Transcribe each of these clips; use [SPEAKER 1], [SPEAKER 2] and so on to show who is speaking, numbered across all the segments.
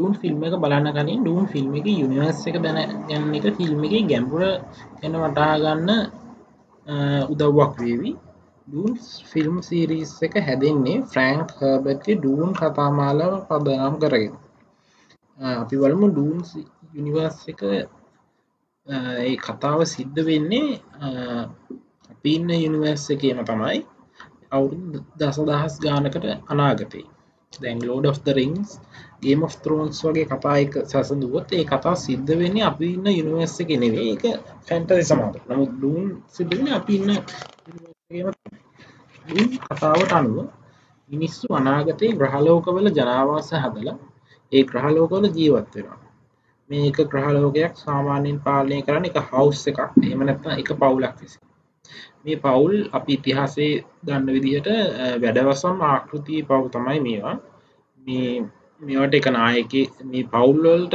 [SPEAKER 1] Dune film එක බලන්න කලින් ඩූන් ෆිල්ම් එක යුනිවර්ස් එක දැන ගන්න එක ෆිල්ම් එක ගැඹුර එන වටාගන්න උදව්වක් වේවි. ඩූන් ෆිල්ම් සීරීස් එක හැදෙන්නේ ෆ්‍රෑන්ක් හර්බට්ගේ ඩූන් කතාමාලාව පදනම් කරගෙන. අපි වලමු ඩූන් යුනිවර්ස් එක ඒ කතාව සිද්ධ වෙන්නේ අපි ඉන්න යුනිවර්ස් එකේම තමයි. අවුරුදු දස දහස් ගානකට අනාගතේ. දැන් lord of the rings game of thrones වගේ කතා එක සැසඳුවත් ඒ කතා සිද්ධ වෙන්නේ අපි ඉන්න යුනිවර්ස් එක නෙවේ එක ෆැන්ටසි සමාට නමුත් ඩූන් සිදුවන අපි ඉන්න කතාවට අනුව මිනිස්සු අනාගතයේ ග්‍රහලෝකවල ජනාවාස හදලා ඒ ග්‍රහලෝකවල ජීවත් වෙනවා. මේක ග්‍රහලෝකයක් සාමාන්‍යයෙන් පාලනය කරන්න එක හවස් එකක්. එහෙම නැත්නම් එක පවුලක් විසින්. මේ පවුල් අපි ඉතිහාසේ දන්න විදිහට වැඩවසම් ආකෘති පව් තමයි මේවා. මේ මේවට එක නායක මේ පවුල්වලට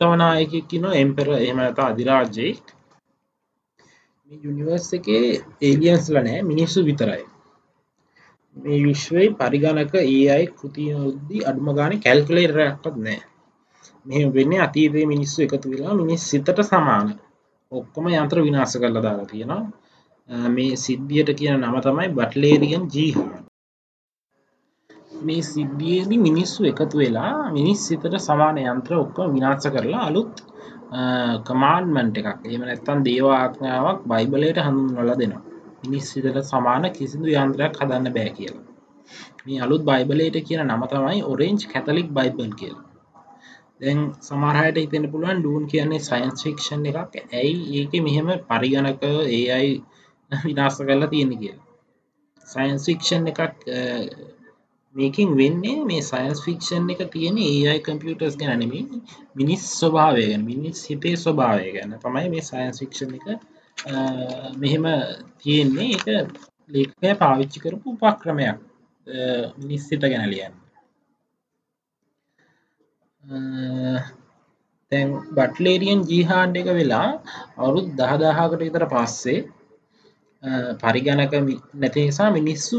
[SPEAKER 1] තවනායකකින එම්පර එහමනත අධිරාජ්‍යයෙක්. මේ යුනිවර්ස් එකේ ඒලියන්ස්ල නෑ මිනිස්සු විතරයි. මේ විශ්වයි පරිගණක ඒ අයි කෘතියොද්දී අඩුම ගාන කැල්කලේරයක්ත් නෑ මෙ වෙන්න අතීතය මිනිස්සු එකතු වෙලා මිනිස් සිතට සමාන. ඔක්කොම යන්ත්‍ර විනාස කරලා දාලා තියෙනවා. මේ සිද්ධියට කියන නම තමයි බට්ලේරියන් ජීහාන්. මේ සිද්ධියේදී මිනිස්සු එකතු වෙලා මිනිස් සිතට සමාන යන්ත්‍ර ඔක්කොම විනාශ කරලා අලුත් කමාන්්මන්ට් එකක් එම නැත්තන් දේවාඥාවක් බයිබලයට හඳුන්වලා දෙනවා. මිනිස් සිතට සමාන කිසිදු යන්ත්‍රයක් හදන්න බෑ කියලා. මේ අලුත් බයිබලයට කියන නම තමයි ඔරෙන්ජ් කැතලික් බයිබල් කියලා. දැන් සමහරයට හිතෙන පුළුවන් ඩූන් කියන්නේ සයින්ස් ෆික්ෂන් එකක්. ඇයි? ඒක මෙහෙම පරිගණක ඒ අයි විනාශ කරලා තියෙන කියලා. සයින්ස් ෆික්ෂන් එකක් මේකින් වෙන්නේ මේ සයින්ස් ෆික්ෂන් එක තියෙන ඒයි කම්පියටර්ස් ගැන නෙමේ මිනිස් ස්වභාවය ගැන මිනිස් හිතේ ස්වභාවය ගැන තමයි මේ සයින්ස් ෆික්ෂන් එක මෙහෙම තියෙන්නේ. එක ලේකය පාවිච්චි කරපු උපක්‍රමයක් මිනිස් සිත ගැන ලියන්න. තැන් බට්ලේරියන් ජීහාන්ඩ එක වෙලා අවුරුත් දහදාහකට විතර පස්සේ පරිගණක නැති නිසා මිනිස්සු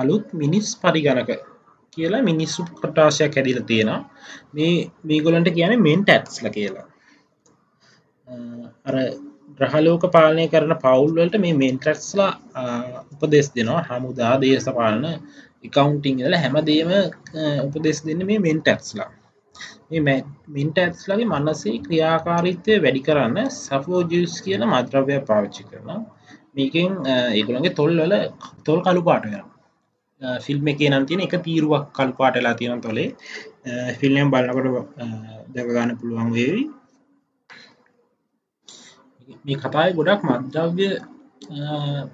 [SPEAKER 1] අලුත් මිනිස් පරිගණක කියලා මිනිස්සු කොටාශයක් හැදිල තියෙනවා. මේ මේගොලන්ට කියන මෙන් ටැක්ස්ල කියලා. අර ග්‍රහලෝක පාලනය කරන පවුල්වලට මේ මෙන්ටක්ස්ලා උපදෙස් දෙනවා. හමුදා දේශපාලන එකකවන්ටිං ල හැමදේම උපදෙස් දෙන්න මේ මෙන්ටක්ස්ලා මින්ටඇත්ස්ලගේ මනසේ ක්‍රියාකාරිත්වය වැඩි කරන්න සෆෝජස් කියන මද්‍රවය පාවිච්චි කරන මේකෙන් ඒගුළන්ගේ තොල්වල තොල් කළු පාටය ෆිල්ම් එක නම් තියෙන එක තීරුවක් කල් පාටලා තියෙන තොලේ. ෆිල්ම් බලකට දැකගන්න පුළුවන් වේවි. මේ කතායි ගොඩක් මද්‍රව්‍ය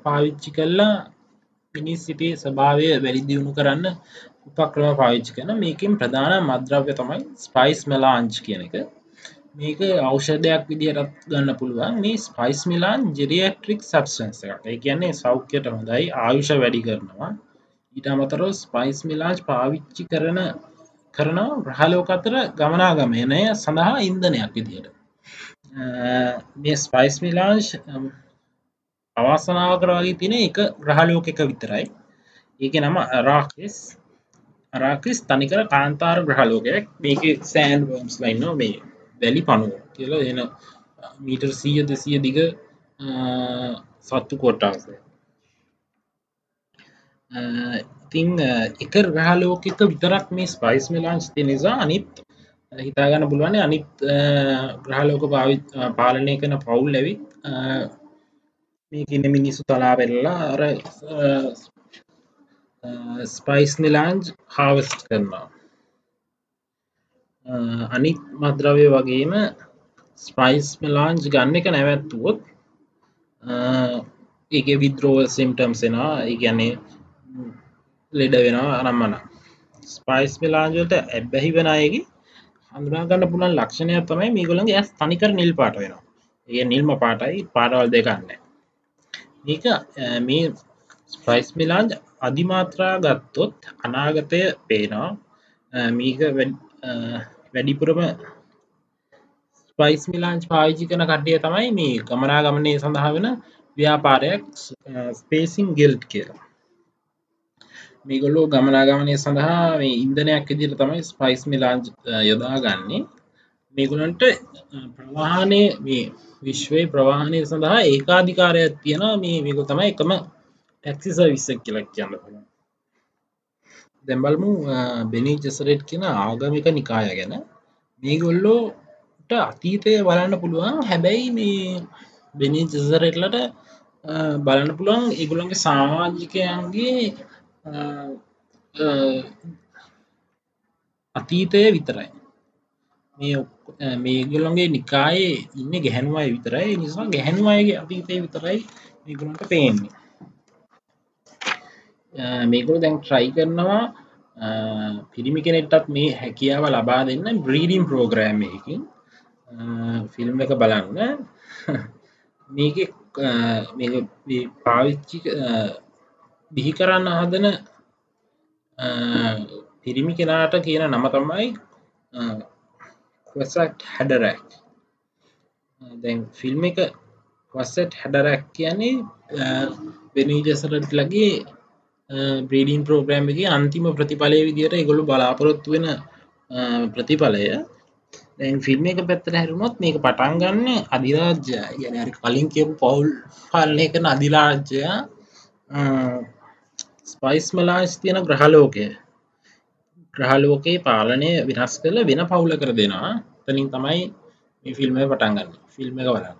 [SPEAKER 1] පාවිච්චි කල්ලා මිනිස් සිටේ ස්භාවය වැඩි දියුණු කරන්න උපක්‍රම පාවිච්චි කන මේකින් ප්‍රධාන මද්‍රව්‍ය තමයි ස්පයිස් මෙලාංච් කියන එක. මේක ඖෂධයක් විදිහටත් ගන්න පුළුවන්. මේ ස්පයිස් මිලාන් ජෙරියට්‍රික් සබස්ටන්ස එක ඒ කියන්නේ සෞඛ්‍යයට හොඳයි ආයුෂ වැඩි කරනවා. ඊට අමතර ස්පයිස් මිලාජ් පාවිච්චි කරන කරන ග්‍රහලෝක අතර ගමනාගමනය සඳහා ඉන්දනයක් විදියට මේ ස්පයිස් මිලාංශ් අවාසනාව කරවාගේ තින එක ග්‍රහලෝක එක විතරයි. ඒක නම රාකෙස් අරාක්‍රිස් තනිකර කාන්තාර ග්‍රහලෝකයක්. මේක සෑන් වම්ස් ලයින්න මේ. වැලි පනුව කියලා එන මීටර් සීය දෙසිය දිග සත්තු කොට්ටාස ඉතිං එක ග්‍රහලෝකක විතරක් මේ ස්පයිස් මෙලාංච් ති නිසා අනිත් හිතාගන්න පුළුවන්නේ අනිත් ග්‍රහලෝක භාවි පාලනය කන පවුල් ඇවිත් මේකන්න මිනිස්සු තලා වෙල්ලා අර ස්පයිස් නිලාංජ් හාවස්ට කරනවා. අනිත් මද්‍රවය වගේම ස්පයිස් මෙලාංජ් ගන්න එක නැවැත්තුවොත් ඒක විද්‍රෝව සිම්ටම්සෙනවා ඒගැන්නේ ලෙඩ වෙනවා අනම්මන ස්පයිස් මෙලාංජලට ඇබ්බැහි වෙන අයගේ හඳුනාගන්න පුළන් ලක්ෂණයක් තමයි මේගොළන්ගේ ඇස් තනිකර නිල් පාට වෙනවා. ඒ නිල්ම පාටයි පාටවල් දෙකන්න මේක මේ ස්පයිස් මිලාන්ජ් අධිමාත්‍රා ගත්තොත් අනාගතය පේනවා. මීක වැඩිපුරම ස්පයිස් මිලාංච් පාවිචි කන කට්ටිය තමයි මේ ගමනා ගමනය සඳහා වෙන ව්‍යාපාරයක් ස්පේසින් ගෙල්ට් කියලා. මේගොල්ලෝ ගමනාගමනය සඳහා මේ ඉන්දනයක් ඉදිර තමයි ස්පයිස් මිලාජ් යොදා ගන්නේ මේගොලන්ට ප්‍රවාහනය මේ විශ්වය ප්‍රවාහනය සඳහා ඒකාධිකාරයක් තියෙන මේ මේක තමයි එකම ටැක්සි සවිස්සක් කියලක් කියන්න පුළුවන්. දැම්බල්මු බෙනී ජෙසරෙට් කියෙන ආගමික නිකාය ගැන. මේගොල්ලෝට අතීතය බලන්න පුළුවන්. හැබැයි මේ බෙනී ජෙසරෙට්ලට බලන්න පුළුවන් ඒගුළන්ගේ සාමාජිකයන්ගේ අතීතය විතරයි. මේ මේගොල්ලන්ගේ නිකායේ ඉන්න ගැහැනුවයි විතරයි. නිසා ගැහැනුවයගේ අතීතය විතරයි මේගුලන්ට පේන්නේ. මේකුළු දැන් ට්‍රයි කරනවා පිරිමි කෙනෙට්ටත් මේ හැකියාව ලබා දෙන්න බ්‍රීඩීම් ප්‍රෝග්‍රෑම් එකින් ෆිල්ම් එක බලන්න. මේක පාවිච්චි බිහි කරන්න හදන පිරිමි කෙනාට කියන නම තමයි කොසට් හැඩරැක් දැන් ෆිල්ම් එක කොස්සට් හැඩරැක් කියන්නේ වෙනජසරට ලගේ බ්‍රීඩීන් ප්‍රෝග්‍රෑම් එක අන්තිම ප්‍රතිඵලය විදියට එගොලු බලාපොරොත්තු වෙන ප්‍රතිඵලය. දැන් ෆිල්ම් එක පැත්තර හැරුණොත් මේක පටන් ගන්න අධිරාජ්‍ය ගැන කලින් කියපු පවුල් පාලනය කරන අධිරාජ්‍යය ස්පයිස් මලාස් තියෙන ග්‍රහලෝකය. ග්‍රහලෝකයේ පාලනය විනස් කළ වෙන පවුල කර දෙනවා. තනින් තමයි මේ ෆිල්ම් පටන්ගන්න ෆිල්ම් එක බලන්න.